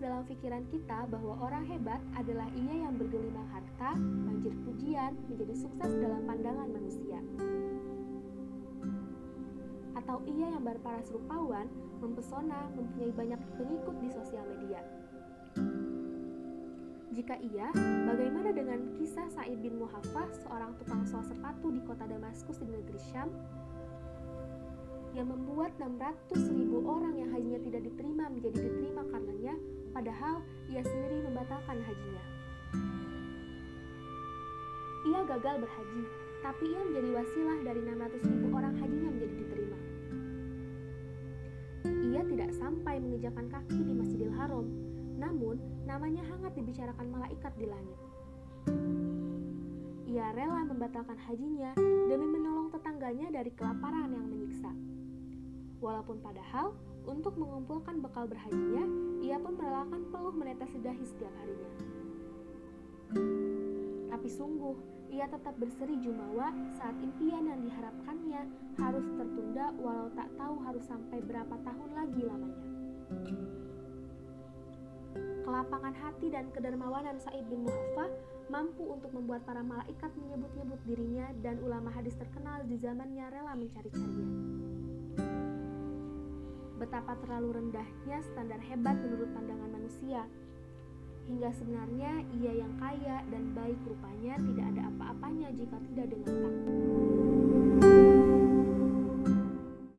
pikiran kita bahwa orang hebat adalah ia yang bergelimang harta, banjir pujian, menjadi sukses dalam pandangan manusia. Atau ia yang berparas rupawan, mempesona, mempunyai banyak pengikut di sosial media. Jika iya, bagaimana dengan kisah Said bin Muhaffah, seorang tukang sol sepatu di kota Damaskus di negeri Syam, yang membuat 600 ribu orang yang hajinya tidak diterima menjadi diterima karenanya, padahal ia sendiri membatalkan hajinya. Ia gagal berhaji, tapi ia menjadi wasilah dari 600 ribu orang hajinya menjadi diterima. Ia tidak sampai mengejakan kaki di Masjidil Haram, namun namanya hangat dibicarakan malaikat di langit. Ia rela membatalkan hajinya demi menolong tetangganya dari kelaparan yang menyiksa. Walaupun padahal untuk mengumpulkan bekal berhajinya, ia pun merelakan peluh menetes dahi setiap harinya. Tapi sungguh, ia tetap berseri jumawa saat impian yang diharapkannya harus tertunda walau tak tahu harus sampai berapa tahun lagi lamanya. Kelapangan hati dan kedermawanan Said bin Muhaffah mampu untuk membuat para malaikat menyebut-nyebut dirinya dan ulama hadis terkenal di zamannya rela mencari-carinya betapa terlalu rendahnya standar hebat menurut pandangan manusia. Hingga sebenarnya ia yang kaya dan baik rupanya tidak ada apa-apanya jika tidak dengan takwa.